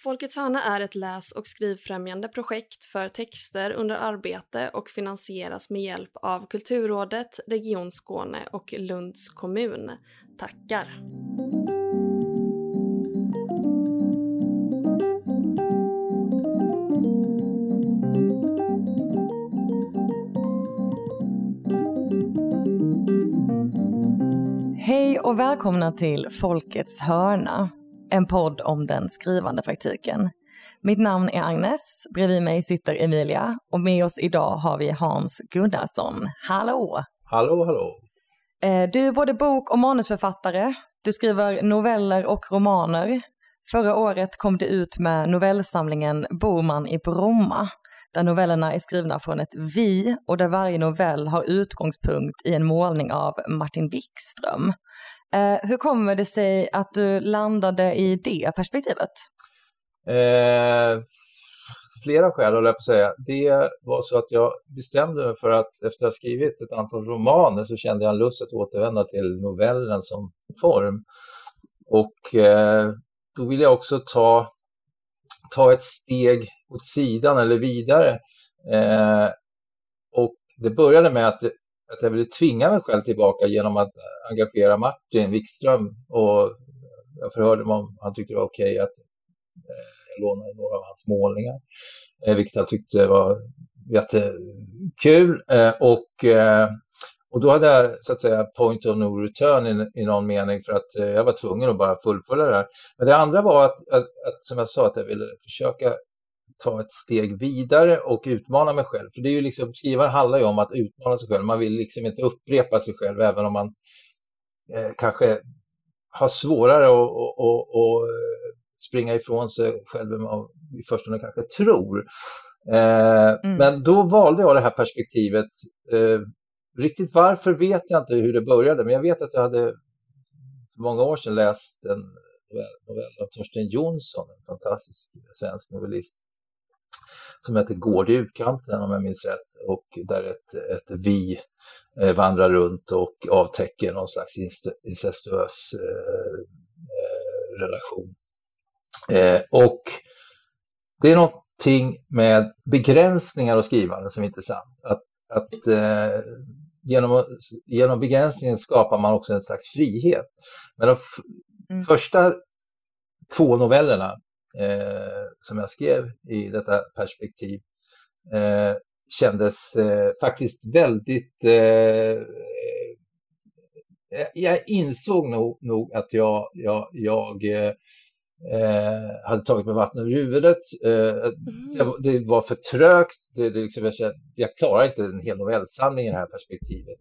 Folkets hörna är ett läs och skrivfrämjande projekt för texter under arbete och finansieras med hjälp av Kulturrådet, Region Skåne och Lunds kommun. Tackar! Hej och välkomna till Folkets hörna, en podd om den skrivande praktiken. Mitt namn är Agnes, bredvid mig sitter Emilia och med oss idag har vi Hans Gunnarsson. Hallå! Hallå, hallå! Eh, du är både bok och manusförfattare. Du skriver noveller och romaner. Förra året kom du ut med novellsamlingen Bor man i Bromma där novellerna är skrivna från ett vi och där varje novell har utgångspunkt i en målning av Martin Wikström. Eh, hur kommer det sig att du landade i det perspektivet? Eh, flera skäl håller jag på att säga. Det var så att jag bestämde mig för att efter att ha skrivit ett antal romaner så kände jag en lust att återvända till novellen som form. Och eh, då ville jag också ta ta ett steg åt sidan eller vidare. Eh, och det började med att, att jag ville tvinga mig själv tillbaka genom att engagera Martin Wikström och jag förhörde mig om han tyckte det var okej okay att eh, jag lånade några av hans målningar, eh, vilket han tyckte var jättekul. Eh, och och då hade jag så att säga point of no return i, i någon mening för att jag var tvungen att bara fullfölja det här. Men det andra var att, att, att, som jag sa, att jag ville försöka ta ett steg vidare och utmana mig själv. För det är ju liksom, skrivare handlar ju om att utmana sig själv. Man vill liksom inte upprepa sig själv även om man eh, kanske har svårare att eh, springa ifrån sig själv än man i förstone kanske tror. Eh, mm. Men då valde jag det här perspektivet eh, Riktigt varför vet jag inte hur det började, men jag vet att jag hade för många år sedan läst en novell av Torsten Jonsson, en fantastisk svensk novellist, som heter Gård i utkanten om jag minns rätt och där ett, ett vi eh, vandrar runt och avtäcker någon slags incestuös eh, eh, relation. Eh, och det är någonting med begränsningar och skrivande som är intressant. Att, att eh, genom, genom begränsningen skapar man också en slags frihet. Men de mm. första två novellerna eh, som jag skrev i detta perspektiv eh, kändes eh, faktiskt väldigt... Eh, eh, jag insåg nog, nog att jag, jag, jag eh, hade tagit mig vatten över huvudet. Mm. Det, var för trögt. Det, det liksom, jag, jag klarar inte en hel novellsamling i det här perspektivet.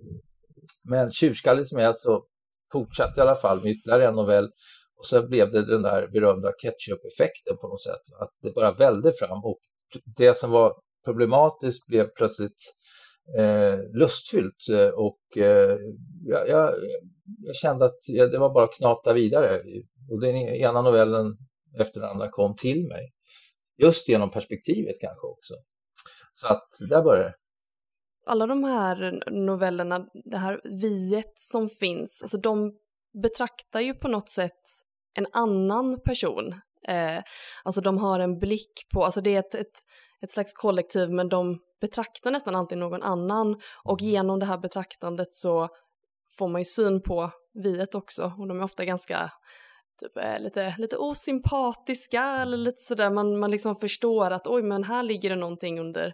Men tjurskallig som jag så fortsatte i alla fall med ytterligare en novell och sen blev det den där berömda ketchup-effekten på något sätt. Att det bara välde fram och det som var problematiskt blev plötsligt eh, lustfyllt eh, och eh, jag, jag, jag, kände att det var bara att knata vidare. Och den ena novellen efter den andra kom till mig. Just genom perspektivet kanske också. Så att där började det alla de här novellerna, det här viet som finns, alltså de betraktar ju på något sätt en annan person. Eh, alltså de har en blick på, alltså det är ett, ett, ett slags kollektiv men de betraktar nästan alltid någon annan. Och genom det här betraktandet så får man ju syn på viet också. Och de är ofta ganska typ är lite, lite osympatiska eller lite sådär. Man, man liksom förstår att oj men här ligger det någonting under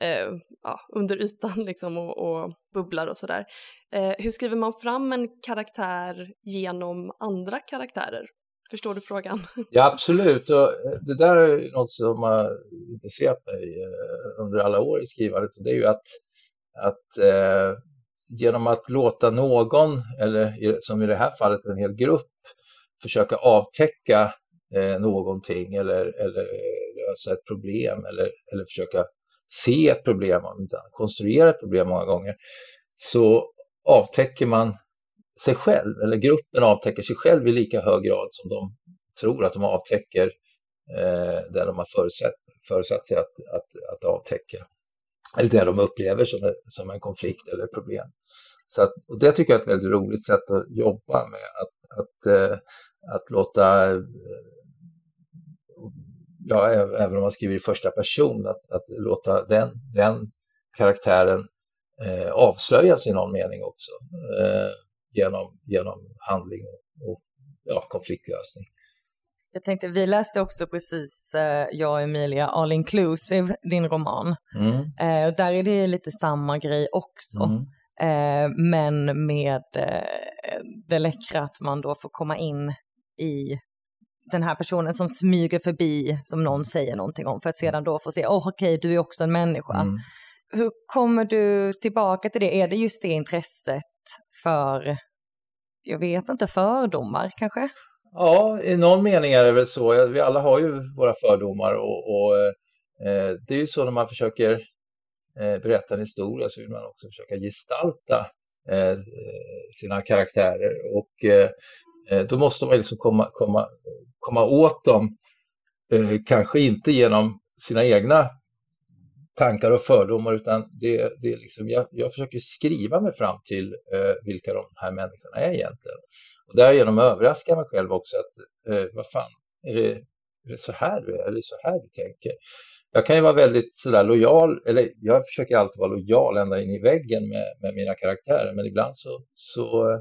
eh, ja, under ytan liksom och, och bubblar och sådär. Eh, hur skriver man fram en karaktär genom andra karaktärer? Förstår du frågan? Ja, absolut. Och eh, det där är något som har intresserat mig eh, under alla år i skrivandet. Det är ju att, att eh, genom att låta någon, eller som i det här fallet en hel grupp, försöka avtäcka eh, någonting eller, eller eh, lösa ett problem eller, eller försöka se ett problem, konstruera ett problem många gånger, så avtäcker man sig själv, eller gruppen avtäcker sig själv i lika hög grad som de tror att de avtäcker eh, det de har förutsatt, förutsatt sig att, att, att avtäcka. Eller det de upplever som, som en konflikt eller problem. Så att, och det tycker jag är ett väldigt roligt sätt att jobba med, att, att, eh, att låta eh, ja, även om man skriver i första person, att, att låta den, den karaktären eh, avslöjas i någon mening också eh, genom, genom handling och, ja, konfliktlösning. Jag tänkte, vi läste också precis, eh, jag och Emilia, All Inclusive, din roman. Mm. Eh, där är det lite samma grej också. Mm. Eh, men med eh, det läckra att man då får komma in i den här personen som smyger förbi som någon säger någonting om för att sedan då få se, åh oh, okej, okay, du är också en människa. Mm. Hur kommer du tillbaka till det? Är det just det intresset för, jag vet inte, fördomar kanske? Ja, i någon mening är det väl så. Vi alla har ju våra fördomar och, och eh, det är ju så när man försöker eh, berätta en historia så vill man också försöka gestalta eh, sina karaktärer och eh, eh, Eh, då måste man liksom komma, komma, komma åt dem, eh, kanske inte genom sina egna tankar och fördomar utan det, det är liksom, jag, jag försöker skriva mig fram till eh, vilka de här människorna är egentligen. Och därigenom överraskar jag mig själv också att eh, vad fan, är det, är det så här du är? Är det så här du tänker? Jag kan ju vara väldigt sådär lojal, eller jag försöker alltid vara lojal ända in i väggen med, med mina karaktärer, men ibland så, så,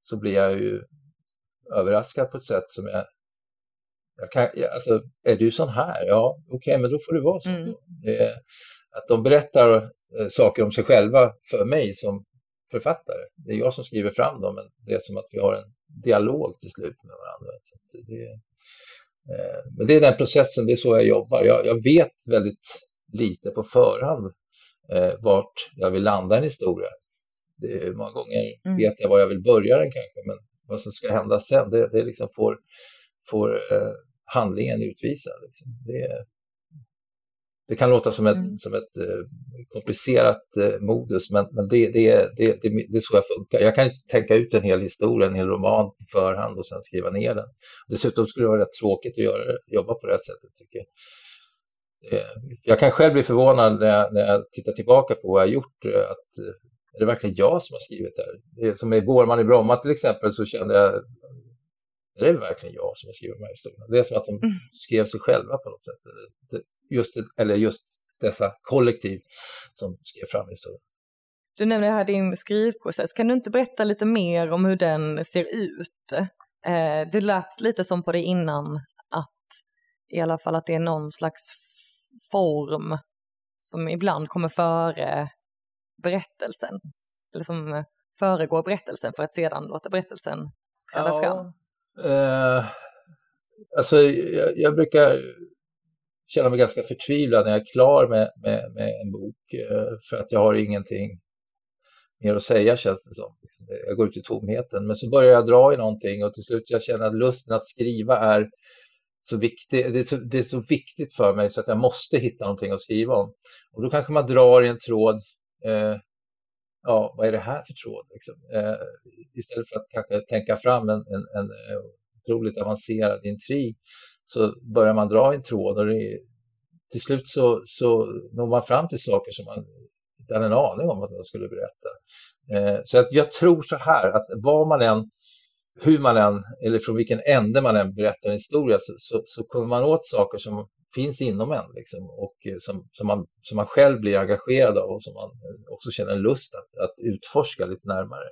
så blir jag ju överraskad på ett sätt som jag jag kan, alltså, är du sån här? Ja, okej, okay, men då får du vara så. Mm. Det, att de berättar eh, saker om sig själva för mig som författare. Det är jag som skriver fram dem, men det är som att vi har en dialog till slut med varandra. Det, eh, men det är den processen, det är så jag jobbar. Jag, jag vet väldigt lite på förhand eh, vart jag vill landa en historia. Det, många gånger mm. vet jag var jag vill börja den kanske, men vad som ska hända sen, det, det liksom får, får eh, handlingen utvisa. Liksom. Det, det kan låta som ett, mm. som ett eh, komplicerat eh, modus, men, men det, det, det, det, är så jag funkar. Jag kan inte tänka ut en hel historia, en hel roman på förhand och sen skriva ner den. Dessutom skulle det vara rätt tråkigt att göra, jobba på det här sättet, tycker jag. Jag kan själv bli förvånad när jag, när jag tittar tillbaka på vad jag gjort, att är det verkligen jag som har skrivit det här? Som i Bårman i Bromma till exempel så kände jag är det verkligen jag som har skrivit de här historierna? Det är som att de mm. skrev sig själva på något sätt just, eller just dessa kollektiv som skrev fram historien. Du nämner här din skrivprocess. Kan du inte berätta lite mer om hur den ser ut? Eh, det lät lite som på det innan att i alla fall att det är någon slags form som ibland kommer före berättelsen. Eller som föregår berättelsen för att sedan låta berättelsen träda ja, fram. Eh, alltså jag, jag brukar känna mig ganska förtvivlad när jag är klar med, med, med en bok eh, för att jag har ingenting mer att säga känns det som. Liksom, jag går ut i tomheten. Men så börjar jag dra i någonting och till slut jag känner att lusten att skriva är så viktig. Det är så, det är så viktigt för mig så att jag måste hitta någonting att skriva om. Och då kanske man drar i en tråd. Eh, ja, vad är det här för tråd? Liksom? Eh, istället för att kanske tänka fram en, en, en eh, otroligt avancerad intrig så börjar man dra en tråd och det, till slut så, så når man fram till saker som man inte hade en aning om att man skulle berätta. Eh, så att jag tror så här att vad man än, hur man än, eller från vilken ände man än berättar en historia så, så, så kommer man åt saker som finns inom en liksom, och eh, som, som, man, som man själv blir engagerad av och som man eh, också känner en lust att, att utforska lite närmare.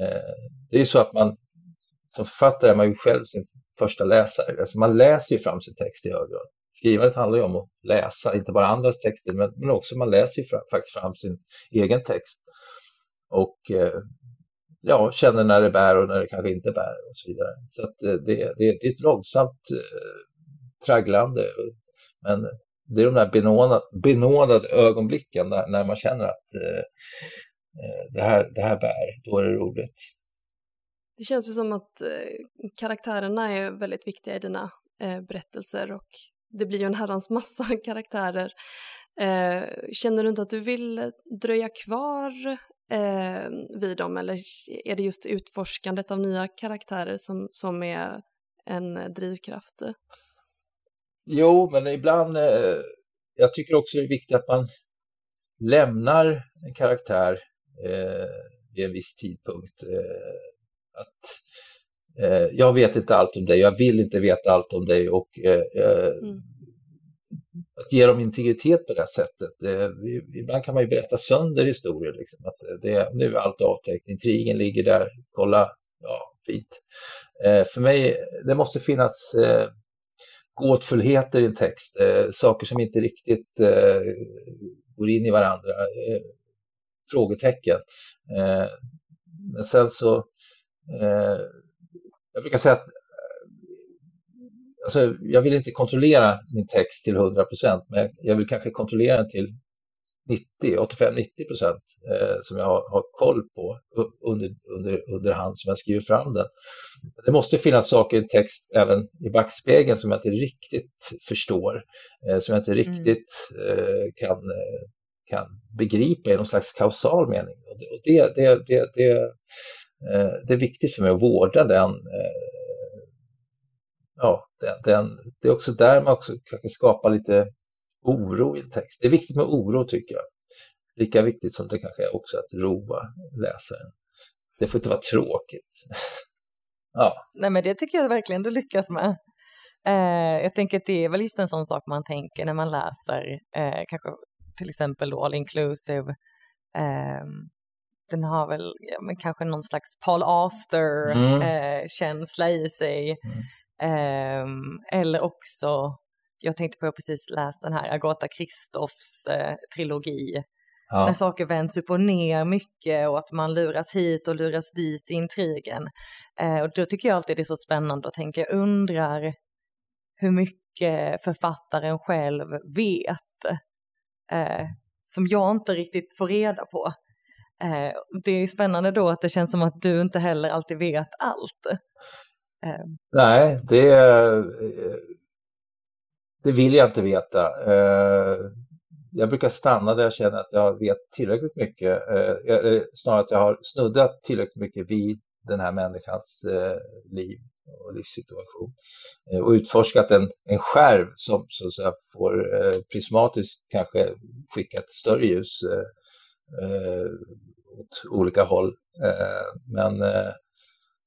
Eh, det är ju så att man som författare är man ju själv sin första läsare. Alltså man läser ju fram sin text i hög grad. Skrivandet handlar ju om att läsa, inte bara andras texter, men, men också man läser ju fram, faktiskt fram sin egen text. Och eh, ja, känner när det bär och när det kanske inte bär och så vidare. Så att, eh, det, det, det, är ett långsamt eh, tragglande. Men det är de där benådade, benådade ögonblicken där, när man känner att eh, eh, det, här, det här bär, då är det roligt. Det känns ju som att eh, karaktärerna är väldigt viktiga i dina eh, berättelser och det blir ju en herrans massa karaktärer. Eh, känner du inte att du vill dröja kvar eh, vid dem eller är det just utforskandet av nya karaktärer som, som är en drivkraft? Jo, men ibland, eh, jag tycker också det är viktigt att man lämnar en karaktär eh, vid en viss tidpunkt att eh, jag vet inte allt om dig, jag vill inte veta allt om dig och mm. att ge dem integritet på det här sättet. Ibland kan man ju berätta sönder historier. Liksom, att det, nu är allt avtäckt, intrigen ligger där, kolla, ja, fint. För mig, det måste finnas gåtfullheter i en text, eh, saker som inte riktigt eh, går in i varandra, eh, frågetecken. Eh, men sen så, eh, jag brukar säga att alltså, jag vill inte kontrollera min text till 100% men jag vill kanske kontrollera den till 85-90 procent eh, som jag har, koll på under, under, under hand som jag skriver fram den. Det måste finnas saker i text även i backspegeln som jag inte riktigt förstår, eh, som jag inte mm. riktigt eh, kan, kan begripa i någon slags kausal mening. Och det, det, det, det, det, det är viktigt för mig att vårda den ja, den, den, det är också där man också kanske skapar lite oro i en text. Det är viktigt med oro tycker jag. Lika viktigt som det kanske är också att roa läsaren. Det får inte vara tråkigt. ja. Nej men det tycker jag verkligen du lyckas med. Eh, jag tänker att det är väl just en sån sak man tänker när man läser, eh, kanske till exempel all inclusive. Eh, den har väl ja, men kanske någon slags Paul Auster-känsla mm. Eh, i sig. Mm. Ehm, eller också, jag tänkte på, jag precis läst den här Agatha Christoffs eh, trilogi. Ja. När saker vänds upp och ner mycket och att man luras hit och luras dit i intrigen. Eh, och då tycker jag alltid det är så spännande att tänka, jag undrar hur mycket författaren själv vet eh, som jag inte riktigt får reda på. Eh, det är spännande då att det känns som att du inte heller alltid vet allt. Ehm. Nej, det, det vill jag inte veta. Eh, jag brukar stanna där jag känner att jag vet tillräckligt mycket, eh, eh, snarare att jag har snuddat tillräckligt mycket vid den här människans liv och livssituation och utforskat en, en skärv som så att säga, får prismatiskt kanske skicka ett större ljus åt olika håll. Men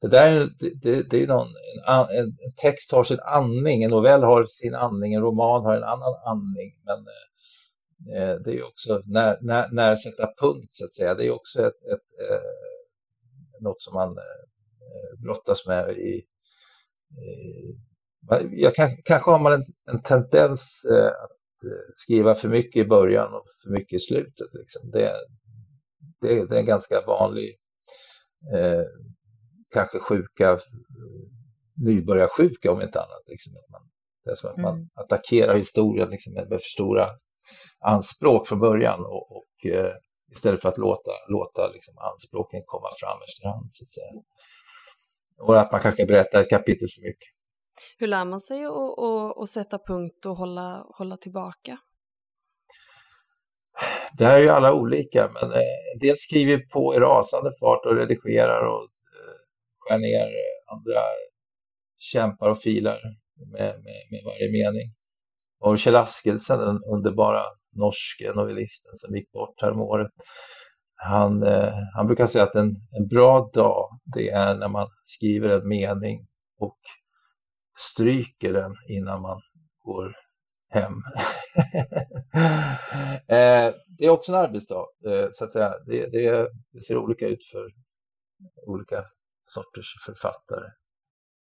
det där det, det är någon, en, en, text har sin andning, en novell har sin andning, en roman har en annan andning. Men eh, eh, det är också när, när, när sätta punkt så att säga. Det är också ett, ett, eh, något som man eh, brottas med i, i jag kan, kanske har man en, en tendens eh, att eh, skriva för mycket i början och för mycket i slutet. Liksom. Det, det, det är en ganska vanlig eh, kanske sjuka, nybörjarsjuka om inte annat. Liksom, att man, det är som att man mm. attackerar historien liksom, med för stora anspråk från början och, och eh, istället för att låta, låta liksom, anspråken komma fram efterhand. Så att säga. Och att man kanske berättar ett kapitel för mycket. Hur lär man sig att, sätta punkt och hålla, hålla tillbaka? Det här är ju alla olika, men eh, en del skriver på i rasande fart och redigerar och skär ner, eh, andra kämpar och filar med, med, med varje mening. Och Kjell Askelsen, den underbara norske novellisten som gick bort här om året, han, eh, han brukar säga att en, en bra dag, det är när man skriver en mening och stryker den innan man går hem. eh, det är också en arbetsdag, eh, så att säga. Det, det, det, ser olika ut för olika sorters författare.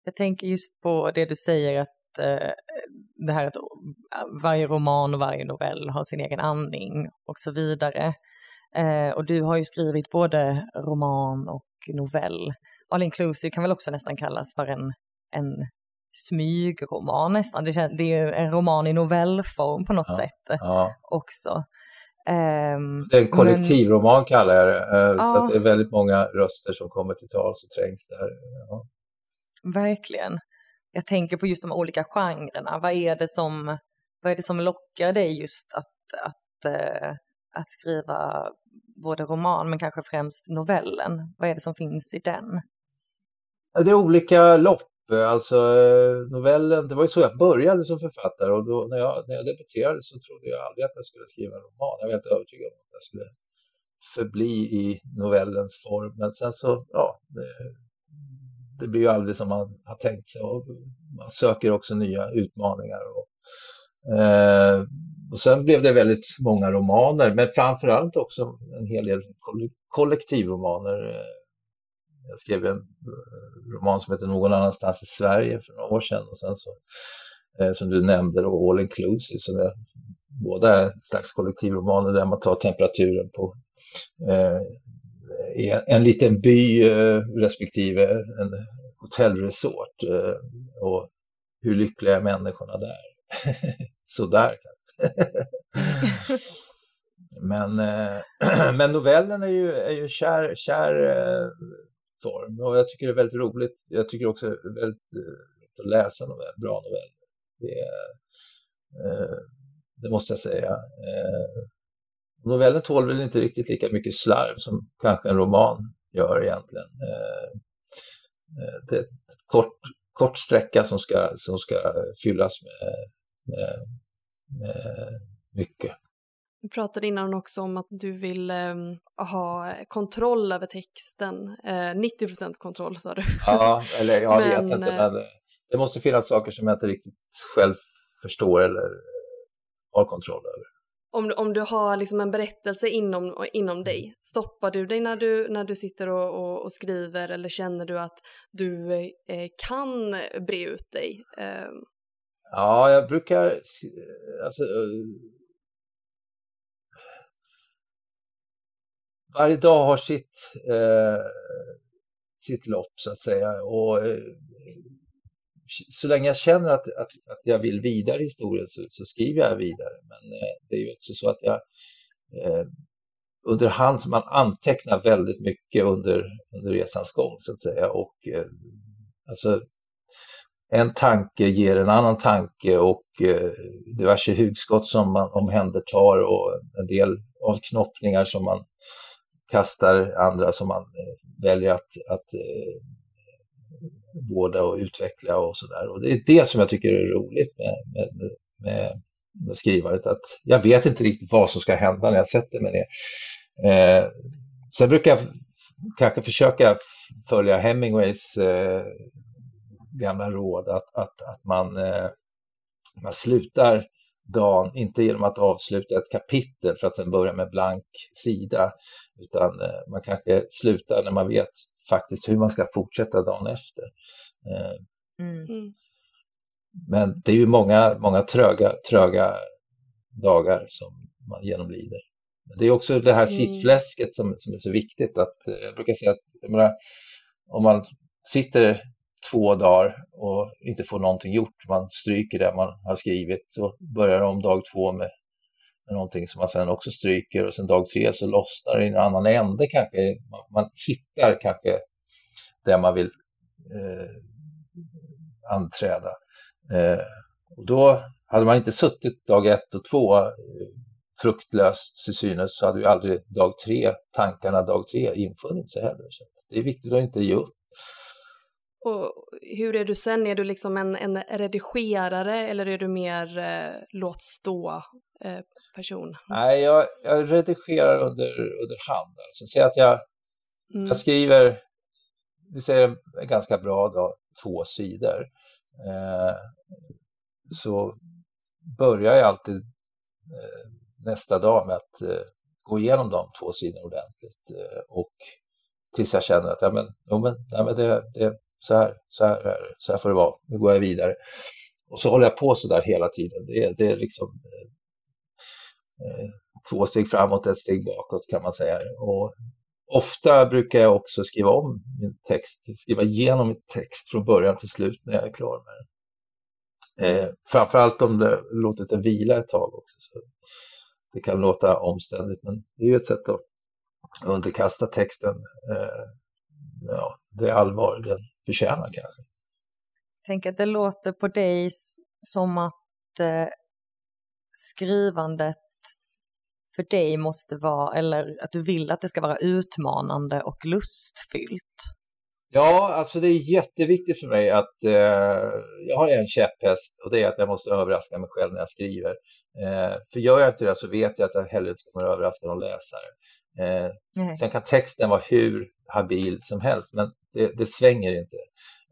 Jag tänker just på det du säger att eh, det här att varje roman och varje novell har sin egen andning och så vidare. Eh, och du har ju skrivit både roman och novell. All inclusive kan väl också nästan kallas för en, en smygroman nästan. Det, är en roman i novellform på något ja, sätt ja. också. Um, det är en kollektivroman men... kallar jag det. Uh, ja. Så det är väldigt många röster som kommer till tals och trängs där. Ja. Verkligen. Jag tänker på just de olika genrerna. Vad är det som, vad är det som lockar dig just att, att, uh, att skriva både roman men kanske främst novellen? Vad är det som finns i den? Det är olika lopp Alltså novellen, det var ju så jag började som författare och då, när, jag, när jag debuterade så trodde jag aldrig att jag skulle skriva en roman. Jag var helt övertygad om att jag skulle förbli i novellens form. Men sen så, ja, det, det blir ju aldrig som man har tänkt sig och man söker också nya utmaningar. Och, eh, och sen blev det väldigt många romaner, men framförallt också en hel del kollektivromaner. Eh, jag skrev en eh, roman som heter Någon annanstans i Sverige för några år sedan och sen så eh, som du nämnde då, All Inclusive som är båda är slags kollektivromaner där man tar temperaturen på eh, en liten by eh, respektive en hotellresort eh, och hur lyckliga är människorna där? Sådär kanske. men, eh, men novellen är ju, är ju kär, kär eh, form och jag tycker det är väldigt roligt. Jag tycker också det är väldigt roligt att läsa novell, bra noveller. Det, eh, det måste jag säga. Eh, novellen tål väl inte riktigt lika mycket slarv som kanske en roman gör egentligen. Det är ett kort, kort sträcka som ska, som ska fyllas med, med, med mycket. Du pratade innan också om att du vill eh, ha kontroll över texten. Eh, 90% kontroll sa du. Ja, eller jag men, vet inte, men det måste finnas saker som jag inte riktigt själv förstår eller har kontroll över. Om, om du har liksom en berättelse inom, inom dig, stoppar du dig när du, när du sitter och, och, och skriver eller känner du att du eh, kan bre ut dig? Eh. Ja, jag brukar... Alltså, varje dag har sitt, eh, sitt lopp så att säga. Och eh, så länge jag känner att, att, att jag vill vidare i historien så, så skriver jag vidare. Men eh, det är ju också så att jag eh, under hand som man antecknar väldigt mycket under, under resans gång så att säga. Och eh, alltså en tanke ger en annan tanke och eh, diverse hugskott som man omhändertar och en del avknoppningar som man kastar, andra som man eh, väljer att, att eh, vårda och utveckla och sådär. Och det är det som jag tycker är roligt med, med, med, med skrivandet, att jag vet inte riktigt vad som ska hända när jag sätter mig ner. Eh, sen brukar jag kanske försöka följa Hemingways eh, gamla råd att, att, att man, eh, man slutar dagen, inte genom att avsluta ett kapitel för att sen börja med blank sida, utan eh, man kanske slutar när man vet faktiskt hur man ska fortsätta dagen efter. Eh, mm. mm. Men det är ju många, många tröga, tröga dagar som man genomlider. Det är också det här mm. sittfläsket som, som är så viktigt. att eh, Jag brukar säga att menar, om man sitter två dagar och inte får någonting gjort, man stryker det man har skrivit så börjar om dag två med någonting som man sen också stryker och sen dag tre så lossnar det i en annan ände kanske. Man, man hittar kanske det man vill eh, anträda. Eh, och då hade man inte suttit dag ett och två eh, fruktlöst till synes så hade ju aldrig dag tre, tankarna dag tre infunnit sig heller. Så det är viktigt att inte ge upp. Och hur är du sen? Är du liksom en, en redigerare eller är du mer eh, låt stå eh, person? Nej, jag, jag redigerar under, under hand. Alltså, säg att jag, mm. jag skriver, vi säger ganska bra dag, två sidor. Eh, så börjar jag alltid eh, nästa dag med att eh, gå igenom de två sidorna ordentligt eh, och tills jag känner att ja, men, jo, men, nej, men det, det, så här, så här, så här får det vara, nu går jag vidare. Och så håller jag på så där hela tiden. Det är, det är liksom Eh, två steg framåt, ett steg bakåt kan man säga. Och ofta brukar jag också skriva om min text, skriva igenom min text från början till slut när jag är klar med den. Eh, framförallt om det låtit den vila ett tag också. Så det kan låta omständigt, men det är ju ett sätt att underkasta texten eh, ja, det allvar den förtjänar kanske. Tänk tänker att det låter på dig som att eh, skrivandet för dig måste vara, eller att du vill att det ska vara utmanande och lustfyllt. Ja, alltså det är jätteviktigt för mig att eh, jag har en käpphäst och det är att jag måste överraska mig själv när jag skriver. Eh, för gör jag inte det så vet jag att jag heller inte kommer att överraska någon läsare. Eh, sen kan texten vara hur habil som helst, men det, det svänger inte.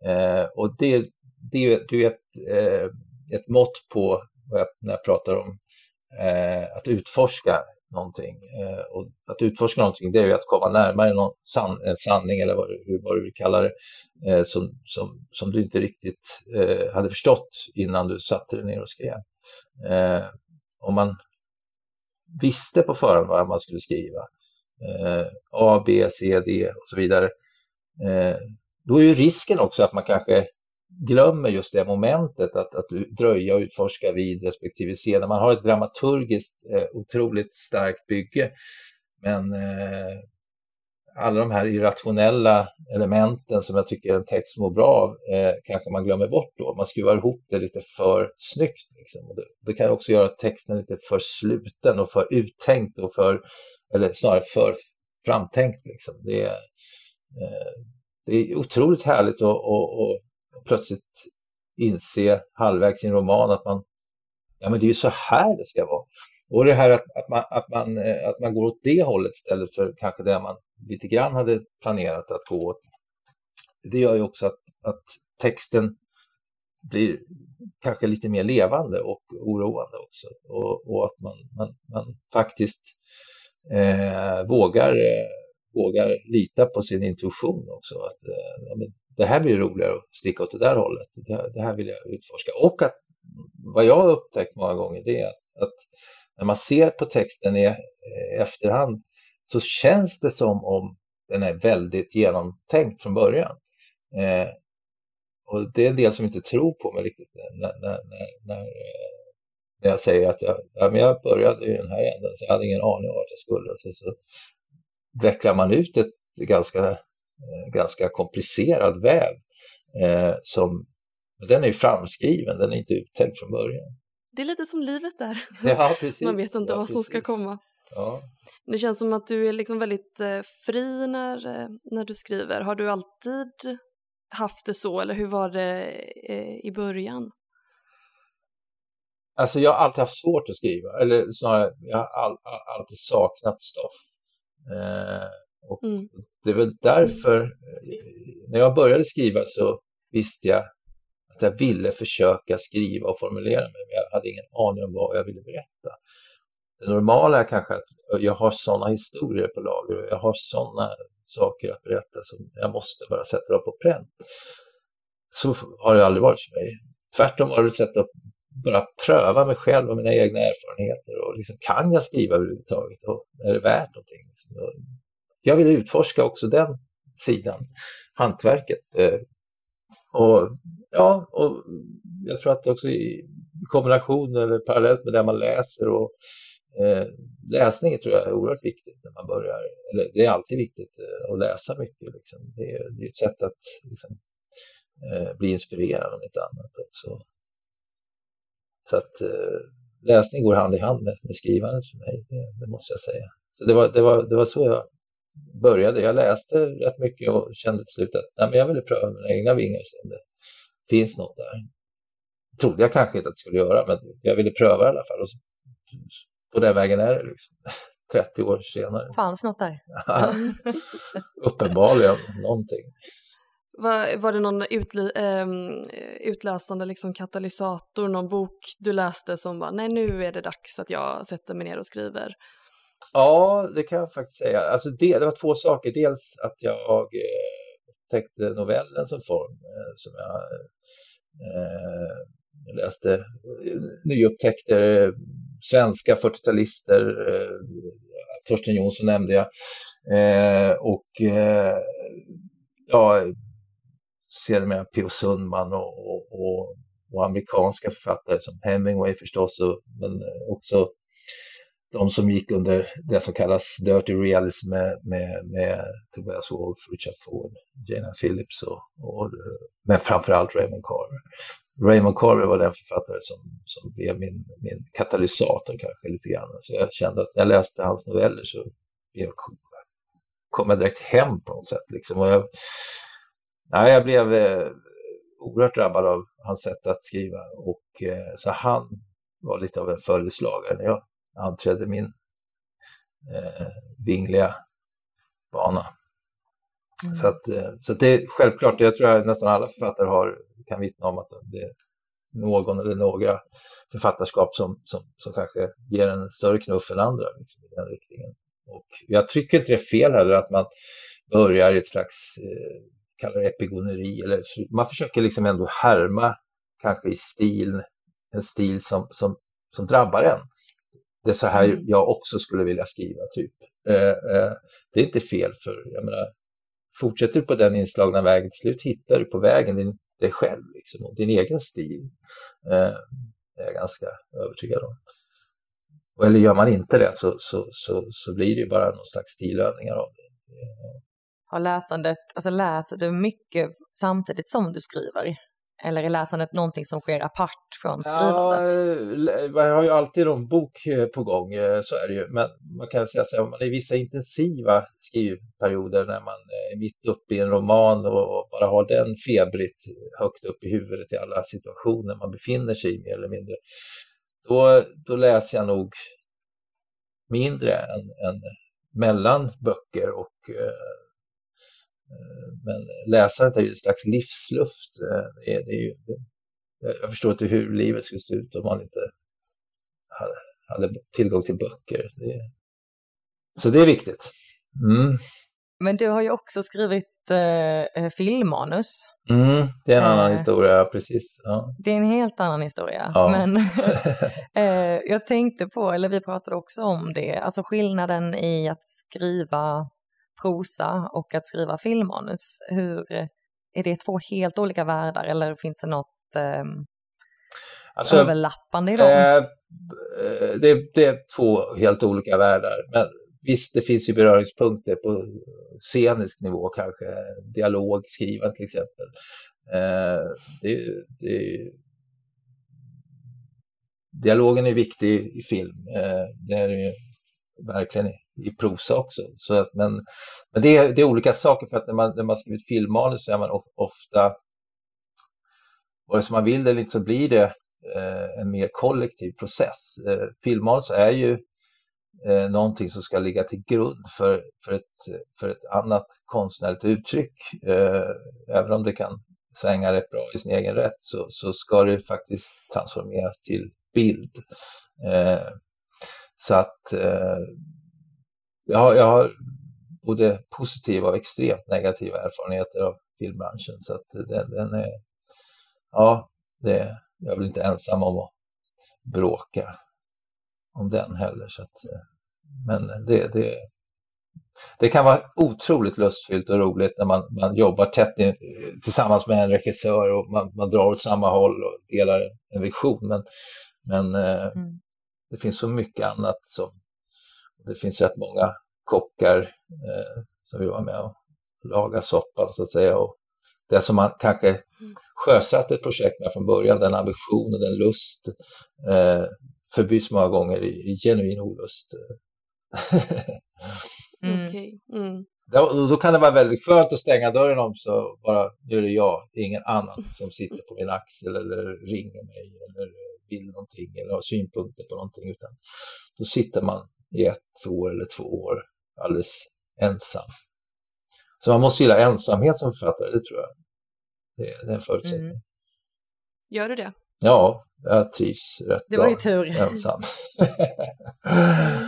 Eh, och det, det, det är ett, eh, ett mått på, jag, när jag pratar om eh, att utforska någonting. Eh, och att utforska någonting det är ju att komma närmare någon san en sanning eller vad, du, vad du vill kalla det eh, som, som, som du inte riktigt eh, hade förstått innan du satte dig ner och skrev. Eh, om man visste på förhand vad man skulle skriva eh, A, B, C, D och så vidare eh, då är ju risken också att man kanske glömmer just det momentet att, att dröja och utforska vid respektive scen. När man har ett dramaturgiskt eh, otroligt starkt bygge. Men eh, alla de här irrationella elementen som jag tycker en text mår bra av eh, kanske man glömmer bort då. Man skruvar ihop det lite för snyggt. Liksom. Det, det, kan också göra texten lite för sluten och för uttänkt och för, eller snarare för framtänkt. Liksom. Det, eh, det är otroligt härligt att, att, att plötsligt inse halvvägs i en roman att man, ja men det är ju så här det ska vara. Och det här att, att, man, att, man, eh, att man går åt det hållet istället för kanske det man lite grann hade planerat att gå åt. Det gör ju också att, att texten blir kanske lite mer levande och oroande också. Och, och att man, man, man faktiskt eh, vågar, eh, vågar lita på sin intuition också. Att, eh, ja, det här blir roligare att sticka åt det där hållet. Det, det här vill jag utforska. Och att vad jag har upptäckt många gånger det är att, att när man ser på texten i, i efterhand så känns det som om den är väldigt genomtänkt från början. Eh, och det är en del som inte tror på mig riktigt när, när, när, när, när eh, jag säger att jag, ja, men jag började i den här änden så jag hade ingen aning om vart jag skulle. Så, så vecklar man ut ett ganska Eh, ganska komplicerad väv eh, som den är framskriven, den är inte uttänkt från början. Det är lite som livet där. Ja, precis. Man vet inte ja, vad precis. som ska komma. Ja. Det känns som att du är liksom väldigt eh, fri när, när du skriver. Har du alltid haft det så eller hur var det i början? Alltså jag har alltid haft svårt att skriva, eller snarare jag har all, all, alltid saknat stoff. Eh, och mm. Det är väl därför, när jag började skriva så visste jag att jag ville försöka skriva och formulera mig, men jag hade ingen aning om vad jag ville berätta. Det normala är kanske att jag har sådana historier på lager och jag har sådana saker att berätta som jag måste bara sätta dem på pränt. Så har det aldrig varit för mig. Tvärtom har det sett att bara pröva mig själv och mina egna erfarenheter och liksom, kan jag skriva överhuvudtaget och är det värt någonting? Liksom, jag ville utforska också den sidan, hantverket. Eh, och, ja, och jag tror att också i kombination eller parallellt med det man läser och eh, läsning tror jag är oerhört viktigt när man börjar, eller det är alltid viktigt eh, att läsa mycket. Liksom. Det, är, det är ett sätt att liksom, eh, bli inspirerad om inte annat också. Så att eh, läsning går hand i hand med, med skrivandet för mig, det, det, måste jag säga. Så det var, det var, det var så jag började. Jag läste rätt mycket och kände till slut att nej, men jag ville pröva mina egna vingar se det finns något där. Det trodde jag kanske inte att det skulle göra, men jag ville pröva i alla fall. Och så, på den vägen är det liksom. 30 år senare. Fanns något där? Uppenbarligen någonting. Var, var det någon utli, ähm, utlösande liksom katalysator, någon bok du läste som var nej nu är det dags att jag sätter mig ner och skriver? Ja, det kan jag faktiskt säga. Alltså det, det var två saker. Dels att jag eh, upptäckte novellen som form eh, som jag eh, läste eh, nyupptäckter, svenska 40-talister, eh, Torsten Jonsson nämnde jag. Eh, och eh, ja, sedermera P.O. Sundman och, och, och, och, amerikanska författare som Hemingway förstås, och, men eh, också de som gick under det som kallas Dirty Realism med, med, med Tobias Wolff, Richard Ford, Jana Phillips och, och men framförallt Raymond Carver. Raymond Carver var den författare som, som blev min, min katalysator kanske lite grann. Så jag kände att när jag läste hans noveller så jag, kom jag direkt hem på något sätt. Liksom. Och jag, nej, jag blev eh, oerhört drabbad av hans sätt att skriva och eh, så han var lite av en följeslagare när jag anträdde min eh, vingliga bana. Mm. Så, att, eh, så att det är självklart, jag tror att nästan alla författare har, kan vittna om att det, någon eller några författarskap som, som, som kanske ger en större knuff än andra liksom, i den riktningen. Och jag tycker inte det är fel heller att man börjar i ett slags eh, kallar det epigoneri eller man försöker liksom ändå härma kanske i stil, en stil som, som, som drabbar en. Det är så här mm. jag också skulle vilja skriva typ. Eh, eh, det är inte fel för jag menar fortsätter du på den inslagna vägen till slut hittar du på vägen din, dig själv liksom, och din egen stil. Eh, är jag ganska övertygad om. Eller gör man inte det så, så, så, så blir det ju bara någon slags stilövningar av det. Har läsandet, alltså läser du mycket samtidigt som du skriver? Eller är läsandet någonting som sker apart från skrivandet? Ja, jag har ju alltid någon bok eh, på gång, eh, så är det ju. Men man kan säga så här, man är i vissa intensiva skrivperioder när man är mitt uppe i en roman och bara har den febrigt högt upp i huvudet i alla situationer man befinner sig i mer eller mindre. Då, då läser jag nog mindre än, än mellan böcker och eh, Eh, men läsandet är ju en slags livsluft. Eh, det är, det är ju, jag förstår inte hur livet skulle se ut om man inte hade, tillgång till böcker. Det, så det är viktigt. Mm. Men du har ju också skrivit eh, eh filmmanus. Mm, det är en annan eh, historia, precis. Ja. Det är en helt annan historia. Ja. Men eh, jag tänkte på, eller vi pratade också om det, alltså skillnaden i att skriva prosa och att skriva filmmanus. Hur, är det två helt olika världar eller finns det något eh, alltså, överlappande i dem? Eh, det, det, är två helt olika världar. Men visst, det finns ju beröringspunkter på scenisk nivå kanske, dialog, skriva till exempel. Eh, det, det, dialogen är viktig i film. Eh, det är ju verkligen i prosa också. Så att, men men det, är, det är olika saker för att när man, när man skriver filmmanus så är man ofta, vare sig man vill det eller inte så blir det eh, en mer kollektiv process. Eh, filmmanus är ju eh, någonting som ska ligga till grund för, för, ett, för ett annat konstnärligt uttryck. Eh, även om det kan svänga rätt bra i sin egen rätt så, så ska det faktiskt transformeras till bild. Eh, så att eh, jag, jag har både positiva och extremt negativa erfarenheter av filmbranschen. Så att den, den är, ja, det, jag är väl inte ensam om att bråka om den heller. Så att, men det, det, det kan vara otroligt lustfyllt och roligt när man, man jobbar tätt i, tillsammans med en regissör och man, man drar åt samma håll och delar en vision. Men, men eh, mm. det finns så mycket annat som det finns rätt många kockar eh, som vill vara med och laga soppan så att säga. Och det som man kanske mm. sjösatte ett projekt med från början, den ambition och den lust eh, förbyts många gånger i, i genuin olust. mm. Okay. Mm. Då, då, kan det vara väldigt skönt att stänga dörren om så bara, nu är det jag, det är ingen annan som sitter på min axel eller ringer mig eller vill någonting eller har synpunkter på någonting utan då sitter man i ett år eller två år alldeles ensam. Så man måste gilla ensamhet som författare, det tror jag. Det, är en förutsättning. Mm. Gör du det? Ja, jag trivs rätt det bra var ju tur. ensam.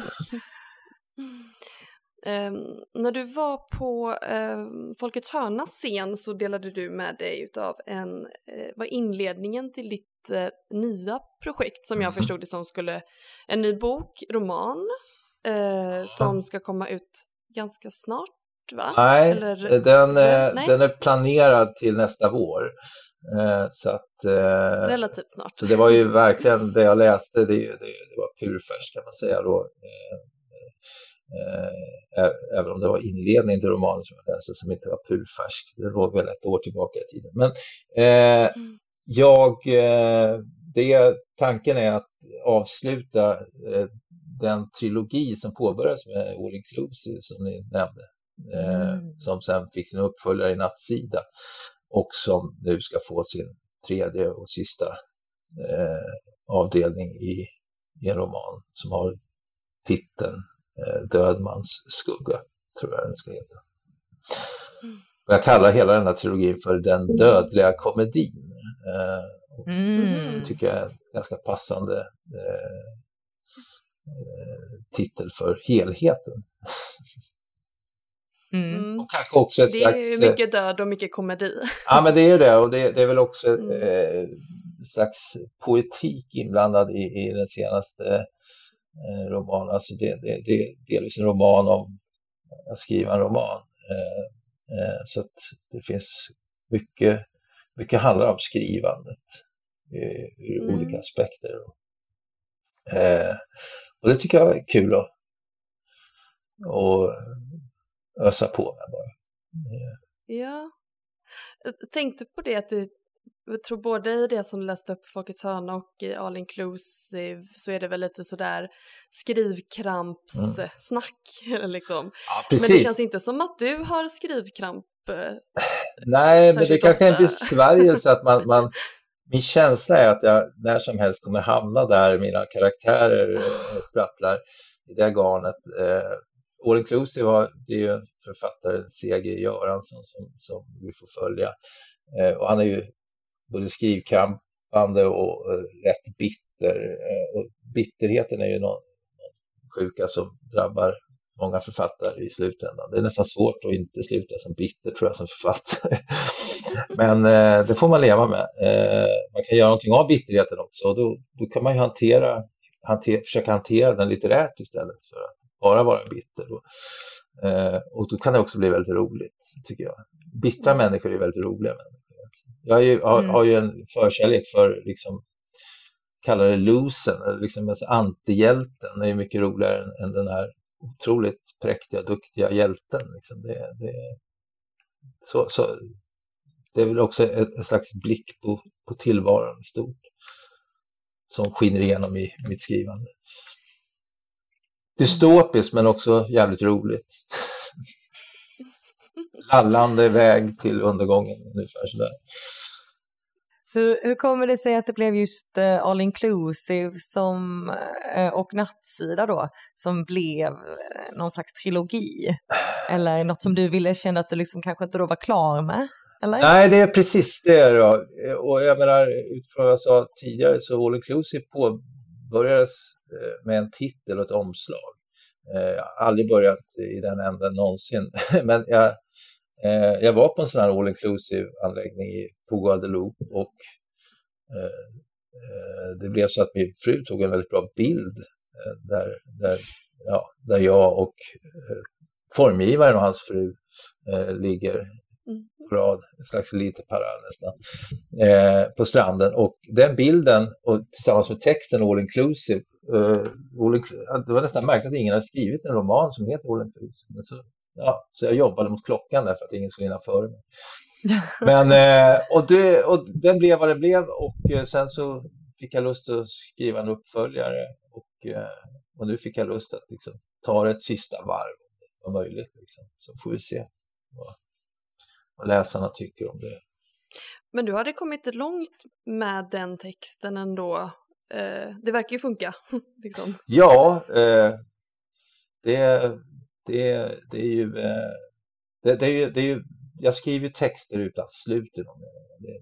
Um, när du var på um, Folkets hörnas scen så delade du med dig av en, uh, var inledningen till ditt uh, nya projekt som jag mm. förstod det som skulle, en ny bok, roman, uh, som ska komma ut ganska snart va? Nej, Eller... den, Nej? den är planerad till nästa vår. Så att, Relativt snart. Så det var ju verkligen det jag läste, det, det, det var purfärskt kan man säga då Eh, även om det var inledningen till romanen som jag läste som inte var purfärsk. Det låg väl ett år tillbaka i tiden. Men eh, mm. jag, eh, det, tanken är att avsluta eh, den trilogi som påbörjades med All Inclusive som ni nämnde. Mm. Som sen fick sin uppföljare i Nattsida och som nu ska få sin tredje och sista avdelning i, i en roman som har titeln Dödmans skugga, tror jag den ska heta. Och jag kallar hela den här trilogin för Den dödliga komedin. Eh, Mm. Det tycker jag är en ganska passande eh, eh, titel för helheten. Mm. Mm. Och kanske också ett Det slags... är ju mycket död och mycket komedi. Ja, men det är ju det och det, det är väl också Mm. eh, slags poetik inblandad i, i den senaste eh, romanen. Alltså det, det, det är delvis en roman om att skriva en roman. Eh, eh, så att det finns mycket, mycket handlar om skrivandet ur Mm. olika aspekter. Och det tycker jag är kul att, att ösa på med bara. Ja. Jag tänkte på det att det, jag tror både i det som du läste upp Folkets hörna och i All Inclusive så är det väl lite sådär skrivkrampssnack liksom. Ja, Men det känns inte som att du har skrivkramp. eh, Nej, men det Särskilt kanske är en ofta. besvärjelse att man, man min känsla är att jag när som helst kommer hamna där mina karaktärer eh, sprattlar i det garnet. Eh, All Inclusive har, det är ju författaren C.G. Göransson som, som vi får följa. Eh, och han är ju både skrivkrampande och eh, rätt bitter. Eh, och bitterheten är ju någon, sjuka som drabbar många författare i slutändan. Det är nästan svårt att inte sluta som bitter tror jag som författare. Men eh, det får man leva med. Eh, man kan göra någonting av bitterheten också och då, då kan man ju hantera, hanter, försöka hantera den litterärt istället för att bara vara bitter. Och, eh, och då kan det också bli väldigt roligt, tycker jag. Bittra människor är väldigt roliga människor. Jag ju, har, Mm. har ju en förkärlek för, liksom, kallar det eller liksom alltså antihjälten, är mycket roligare än, än den här otroligt präktiga, duktiga hjälten. Liksom. Det, det, så, så, det är väl också ett slags blick på, på tillvaron i stort som skiner igenom i mitt skrivande. Dystopiskt men också jävligt roligt. Lallande väg till undergången ungefär sådär. Hur, hur kommer det sig att det blev just eh, All Inclusive som, eh, och Nattsida då, som blev eh, någon slags trilogi? Eller något som du ville känna att du liksom kanske inte då var klar med? Eller? Nej, det är precis det då. Och jag menar, utifrån vad jag sa tidigare så All Inclusive påbörjades med en titel och ett omslag. Jag har aldrig börjat i den änden någonsin. Men jag, eh, jag var på en sån här All Inclusive anläggning i- Guadeloupe och eh, eh, det blev så att min fru tog en väldigt bra bild eh, där, där, ja, där jag och eh, formgivaren och hans fru ligger Mm. på rad, en slags lite parad nästan, eh, på stranden. Och den bilden och tillsammans med texten All Inclusive, eh, all inclu- det var nästan märkligt att ingen hade skrivit en roman som heter All Inclusive. Men så, ja, så jag jobbade mot klockan där för att ingen skulle hinna före mig. Men, eh, och, det, och den blev vad det blev och eh, sen så fick jag lust att skriva en uppföljare och, eh, och nu fick jag lust att liksom, ta ett sista varv om möjligt. Liksom. Så får vi se vad, vad läsarna tycker om det. Men du hade kommit långt med den texten ändå. Eh, det verkar ju funka. liksom. Ja, eh, det, det, det är ju... Eh, det, det, är ju, det är ju jag skriver ju texter utan slut i dem.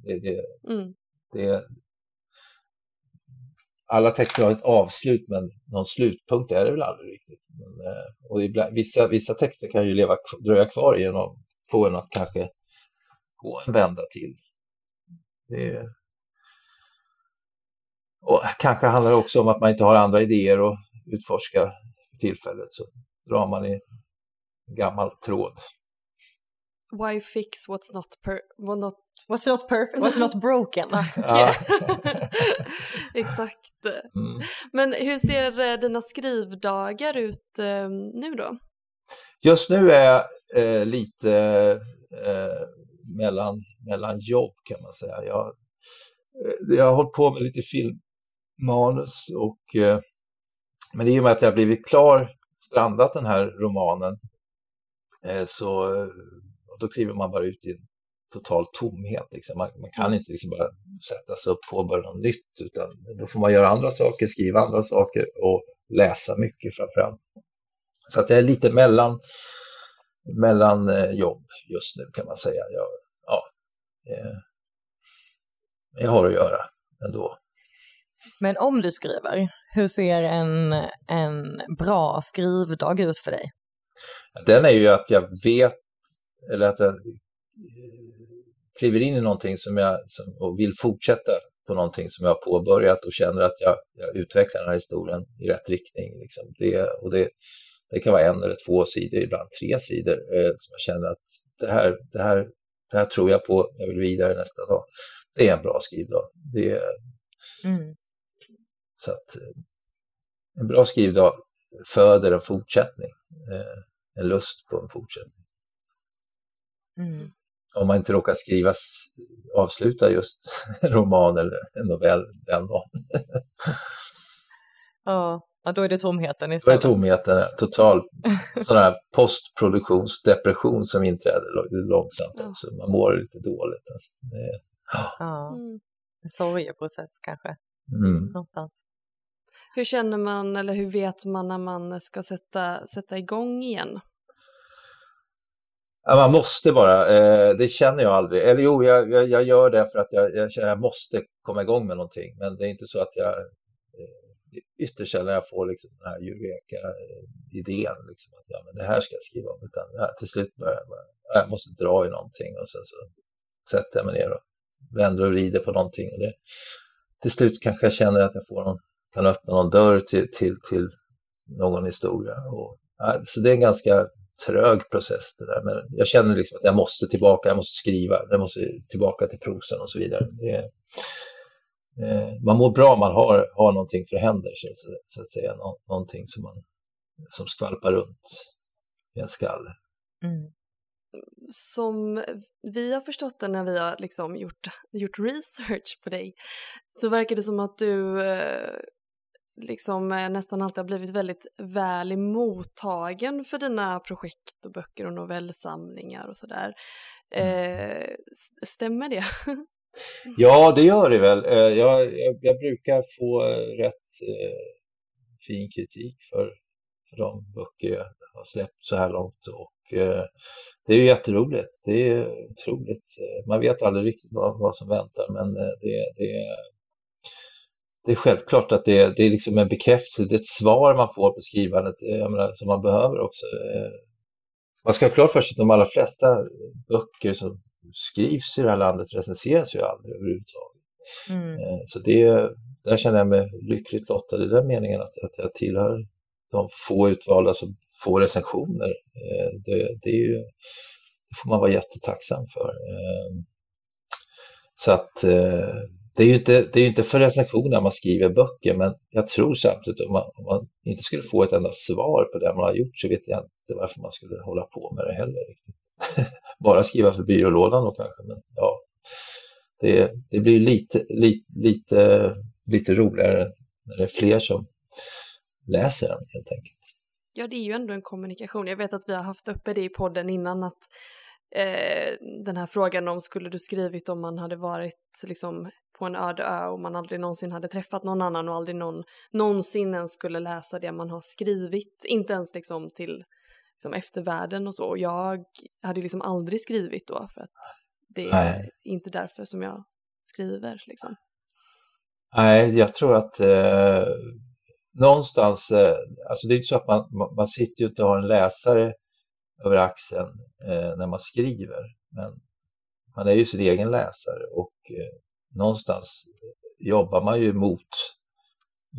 Det, det, Mm. det, alla texter har ett avslut men någon slutpunkt är det väl aldrig riktigt. Men, eh, och ibland, vissa, vissa texter kan ju leva, dröja kvar genom få en att kanske gå en vända till. Det, och kanske handlar det också om att man inte har andra idéer att utforska för tillfället så drar man i gammal tråd. Why fix what's not per... What not... What's not perfect, what's not broken? Ja. Exakt. Mm. Men hur ser eh, dina skrivdagar ut eh, nu då? Just nu är jag eh, lite eh, mellan, mellan jobb kan man säga. Jag, eh, jag har hållit på med lite filmmanus och eh, men i och med att jag blivit klar, strandat den här romanen eh, så eh, då kliver man bara ut i en total tomhet. Liksom. Man, man kan inte liksom bara sätta sig upp och påbörja något nytt utan då får man göra andra saker, skriva andra saker och läsa mycket framförallt. Så att jag är lite mellan, mellan eh, jobb just nu kan man säga. Jag, ja, jag har att göra ändå. Men om du skriver, hur ser en, en bra skrivdag ut för dig? Den är ju att jag vet, eller att jag kliver in i någonting som jag som, och vill fortsätta på någonting som jag har påbörjat och känner att jag, jag utvecklar den här historien i rätt riktning. Liksom. Det, och det, det kan vara en eller två sidor, ibland tre sidor, eh, som jag känner att det här, det, här, det här tror jag på, jag vill vidare nästa dag. Det är en bra skrivdag. Det, mm. Så att eh, en bra skrivdag föder en fortsättning, eh, en lust på en fortsättning. Mm om man inte råkar skriva, avsluta just en roman eller en novell den dagen. ja, då är det tomheten istället. Då är det tomheten, total sån här postproduktionsdepression som inträder långsamt ja. också. Man mår lite dåligt. Alltså. Det, ja. Mm. En sorgeprocess kanske, mm. någonstans. Hur känner man eller hur vet man när man ska sätta, sätta igång igen? Ja, man måste bara, eh, det känner jag aldrig. Eller jo, jag, jag, jag gör det för att jag, jag känner att jag måste komma igång med någonting. Men det är inte så att jag, eh, ytterst sällan jag får liksom den här eureka-idén, eh, liksom, att ja, men det här ska jag skriva om. Utan ja, till slut börjar jag, bara, jag måste dra i någonting och sen så sätter jag mig ner och vänder och rider på någonting. Och det, till slut kanske jag känner att jag får någon, kan öppna någon dörr till, till, till någon historia. Och, så det är en ganska trög process det där. Men jag känner liksom att jag måste tillbaka, jag måste skriva, jag måste tillbaka till prosen och så vidare. Det, eh, man mår bra om man har, har någonting för händer, så, så att säga. Nå, någonting som, man, som skvalpar runt i en skalle. Mm. Som vi har förstått det när vi har liksom gjort, gjort research på dig så verkar det som att du eh, liksom eh, nästan alltid har blivit väldigt väl mottagen för dina projekt och böcker och novellsamlingar och sådär. Mm. Eh, stämmer det? ja, det gör det väl. Eh, jag, jag, jag brukar få rätt eh, fin kritik för, för de böcker jag har släppt så här långt och eh, det är jätteroligt. Det är otroligt. Man vet aldrig riktigt vad, vad som väntar men det, det, det är självklart att det, det är liksom en bekräftelse, det är ett svar man får på skrivandet menar, som man behöver också. Eh, man ska ha klart för sig att de allra flesta böcker som skrivs i det här landet recenseras ju aldrig överhuvudtaget. Mm. Eh, så det, där känner jag mig lyckligt lottad i den meningen att, att jag tillhör de få utvalda som får recensioner. Eh, det, det, är ju, det får man vara jättetacksam för. Så att det är ju inte, det är inte för recensioner man skriver böcker, men jag tror samtidigt om man, om man inte skulle få ett enda svar på det man har gjort så vet jag inte varför man skulle hålla på med det heller. riktigt. Bara skriva för byrålådan då kanske, men ja, det, det blir lite, lite, lite, lite roligare när det är fler som läser den helt enkelt. Ja, det är ju ändå en kommunikation. Jag vet att vi har haft uppe det i podden innan att eh, den här frågan om skulle du skrivit om man hade varit liksom på en öde ö och man aldrig någonsin hade träffat någon annan och aldrig någon någonsin ens skulle läsa det man har skrivit, inte ens liksom till liksom eftervärlden och så. Och jag hade liksom aldrig skrivit då för att det är Nej. inte därför som jag skriver liksom. Nej, jag tror att eh, någonstans, eh, alltså det är inte så att man, man sitter ju inte och har en läsare över axeln eh, när man skriver, men man är ju sin egen läsare och eh, någonstans jobbar man ju mot,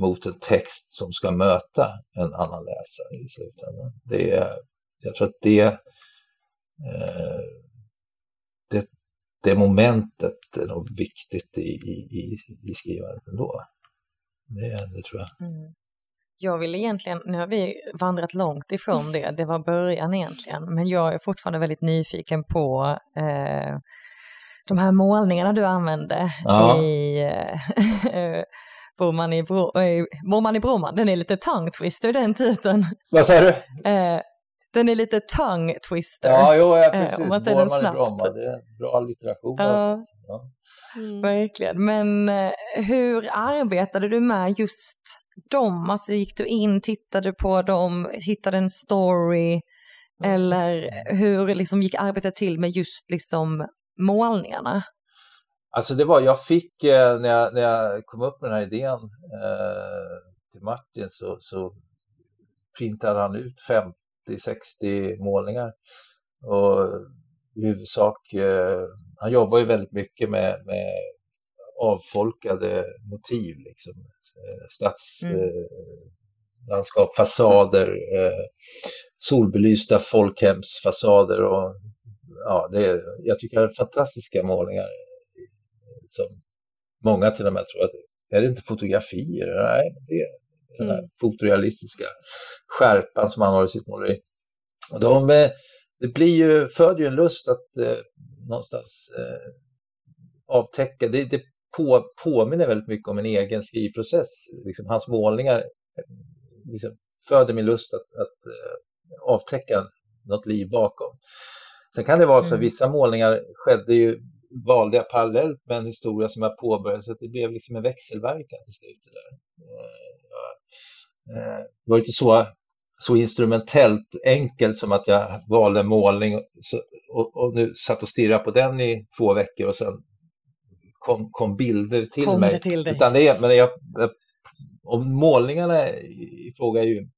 mot en text som ska möta en annan läsare i slutändan. Det är, jag tror att det, eh, det, det momentet är nog viktigt i, i, i skrivandet ändå. Det, det tror jag. Mm. Jag vill egentligen, nu har vi vandrat långt ifrån det, det var början egentligen, men jag är fortfarande väldigt nyfiken på eh, de här målningarna du använde ja. i eh, Broman i, Bro, Broman i Broman, den är lite tongue twister den titeln. Vad säger du? Eh, den är lite tongue twister. Ja, jo, ja precis. Eh, om man säger den snabbt. Bromma, det är en bra allitteration. Ja. ja. Mm. Verkligen. Men eh, hur arbetade du med just dem? Alltså gick du in, tittade på dem, hittade en story? Eller hur liksom gick arbetet till med just liksom målningarna? Alltså det var, jag fick eh, när, jag, när jag kom upp med den här idén eh, till Martin så, så printade han ut 50-60 målningar. Och i huvudsak, eh, han jobbar ju väldigt mycket med, med avfolkade motiv, liksom. Eh, stadslandskap, mm. fasader, eh, solbelysta folkhemsfasader och ja, det, jag tycker det är fantastiska målningar som många till och med tror att är det inte fotografier? Nej, det är den här mm. fotorealistiska skärpan som han har i sitt måleri. Och de, eh, det blir ju, föder ju en lust att eh, någonstans eh, avtäcka, det, det på, påminner väldigt mycket om en egen skrivprocess. Liksom, hans målningar liksom, föder min lust att, att eh, avtäcka något liv bakom. Sen kan det vara så att mm. vissa målningar skedde ju, valde jag parallellt med en historia som jag påbörjade så att det blev liksom en växelverkan till slut. Där. Eh, eh, det var inte så, så instrumentellt enkelt som att jag valde målning och, och nu satt och stirrade på den i två veckor och sen kom, kom bilder till kom mig. Det till dig. Utan det men jag, och målningarna i fråga är ju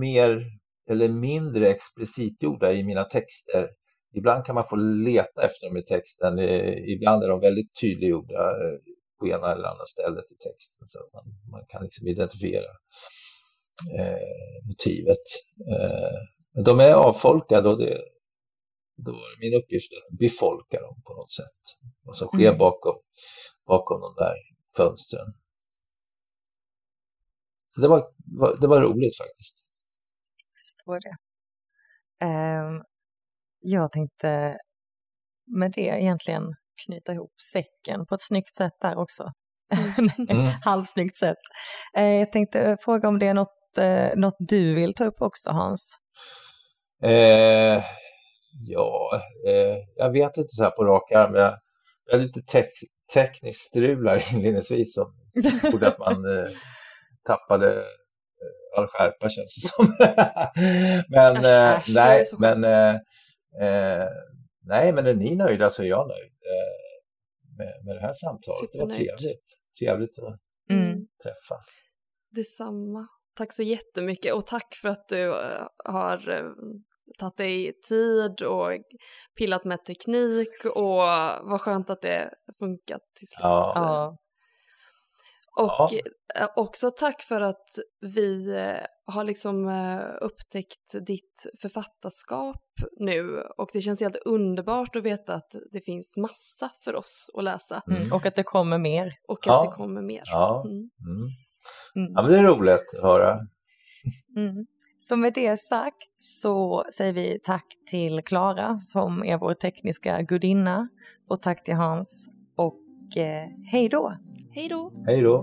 mer eller mindre explicit gjorda i mina texter. Ibland kan man få leta efter dem i texten, ibland är de väldigt tydliggjorda eh, på ena eller andra stället i texten så att man, man kan liksom identifiera eh, motivet. Eh, de är avfolkade och det, då är min uppgift att befolka dem på något sätt. Vad som sker mm. bakom, bakom de där fönstren. Så det var, det var roligt faktiskt. Jag förstår det. Um, jag tänkte med det egentligen knyta ihop säcken på ett snyggt sätt där också. Mm. Halvsnyggt sätt. Uh, jag tänkte fråga om det är något, uh, något du vill ta upp också Hans? Uh, Ja, eh, jag vet inte så här på rak arm. Jag, jag är lite te tekniskt strular inledningsvis som gjorde att man eh, tappade eh, all skärpa känns det som. men äh, nej, men eh, eh, nej, men är ni nöjda så är jag nöjd eh, med, med det här samtalet. Det var trevligt. Trevligt att mm. träffas. Detsamma. Tack så jättemycket och tack för att du har tagit dig tid och pillat med teknik och vad skönt att det funkat till slut. Ja. ja. Och ja. också tack för att vi eh, har liksom eh, upptäckt ditt författarskap nu och det känns helt underbart att veta att det finns massa för oss att läsa. Mm. Och att det kommer mer. Och att ja. det kommer mer. Ja. Mm. Mm. mm. ja, men det är roligt att höra. Mm. Så med det sagt så säger vi tack till Klara som är vår tekniska gudinna och tack till Hans och eh, hej då! Hej då! Hej då!